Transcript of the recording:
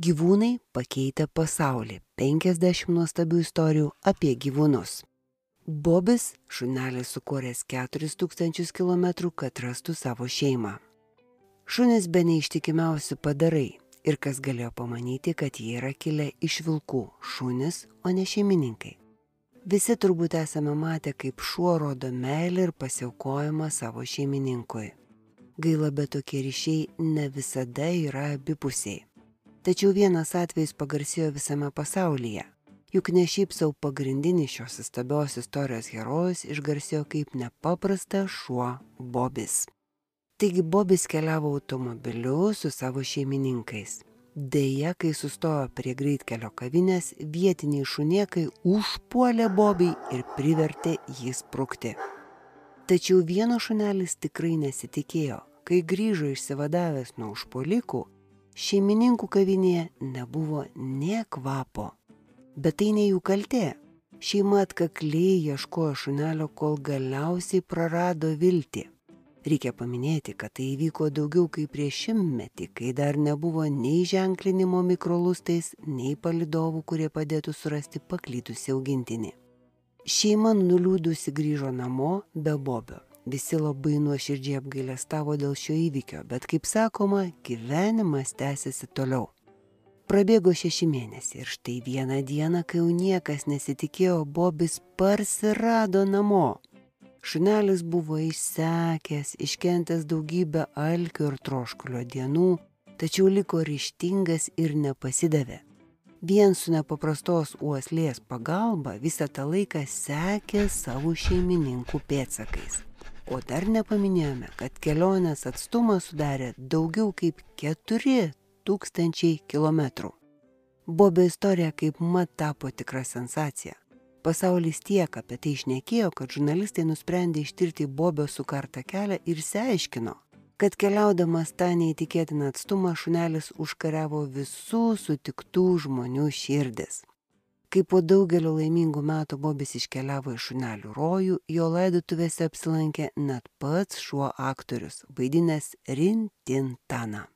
Gyvūnai pakeitė pasaulį. 50 nuostabių istorijų apie gyvūnus. Bobis šunelis sukūręs 4000 km, kad rastų savo šeimą. Šunis be neištikimiausi padarai ir kas galėjo pamanyti, kad jie yra kilę iš vilkų - šunis, o ne šeimininkai. Visi turbūt esame matę, kaip šuo rodo meilę ir pasiaukojimą savo šeimininkui. Gaila, bet tokie ryšiai ne visada yra abipusiai. Tačiau vienas atvejis pagarsėjo visame pasaulyje. Juk ne šiaip savo pagrindinis šios įstabios istorijos herojus išgarsėjo kaip nepaprastas šuo Bobis. Taigi Bobis keliavo automobiliu su savo šeimininkais. Deja, kai sustojo prie greitkelio kavinės, vietiniai šuniekai užpuolė Bobį ir privertė jį sprukti. Tačiau vieno šunelis tikrai nesitikėjo, kai grįžo išsivadavęs nuo užpuolikų, Šeimininkų kavinėje nebuvo nie kvapo. Bet tai ne jų kaltė. Šeima atkakliai ieškojo šunelio, kol galiausiai prarado viltį. Reikia paminėti, kad tai įvyko daugiau kaip prieš šimtmetį, kai dar nebuvo nei ženklinimo mikrolustais, nei palidovų, kurie padėtų surasti paklytusi augintinį. Šeima nuliūdusi grįžo namo be bobio. Visi labai nuoširdžiai apgailestavo dėl šio įvykio, bet kaip sakoma, gyvenimas tęsiasi toliau. Prabėgo šeši mėnesiai ir štai vieną dieną, kai jau niekas nesitikėjo, Bobis parsirado namo. Šunelis buvo išsekęs, iškentęs daugybę alkio ir troškulio dienų, tačiau liko ryštingas ir nepasidavė. Vien su nepaprastos uoslės pagalba visą tą laiką sekė savo šeimininkų pėtsakais. O dar nepaminėjome, kad kelionės atstumas sudarė daugiau kaip 4000 km. Bobio istorija kaip mat tapo tikra sensacija. Pasaulis tiek apie tai išnekėjo, kad žurnalistai nusprendė ištirti Bobio sukartą kelią ir išsiaiškino, kad keliaudamas tą neįtikėtiną atstumą šunelis užkariavo visų sutiktų žmonių širdis kai po daugelio laimingų metų Bobis iškeliavo į šunelių rojų, jo laidotuvėse apsilankė net pats šuo aktorius, vaidinęs Rintintaną.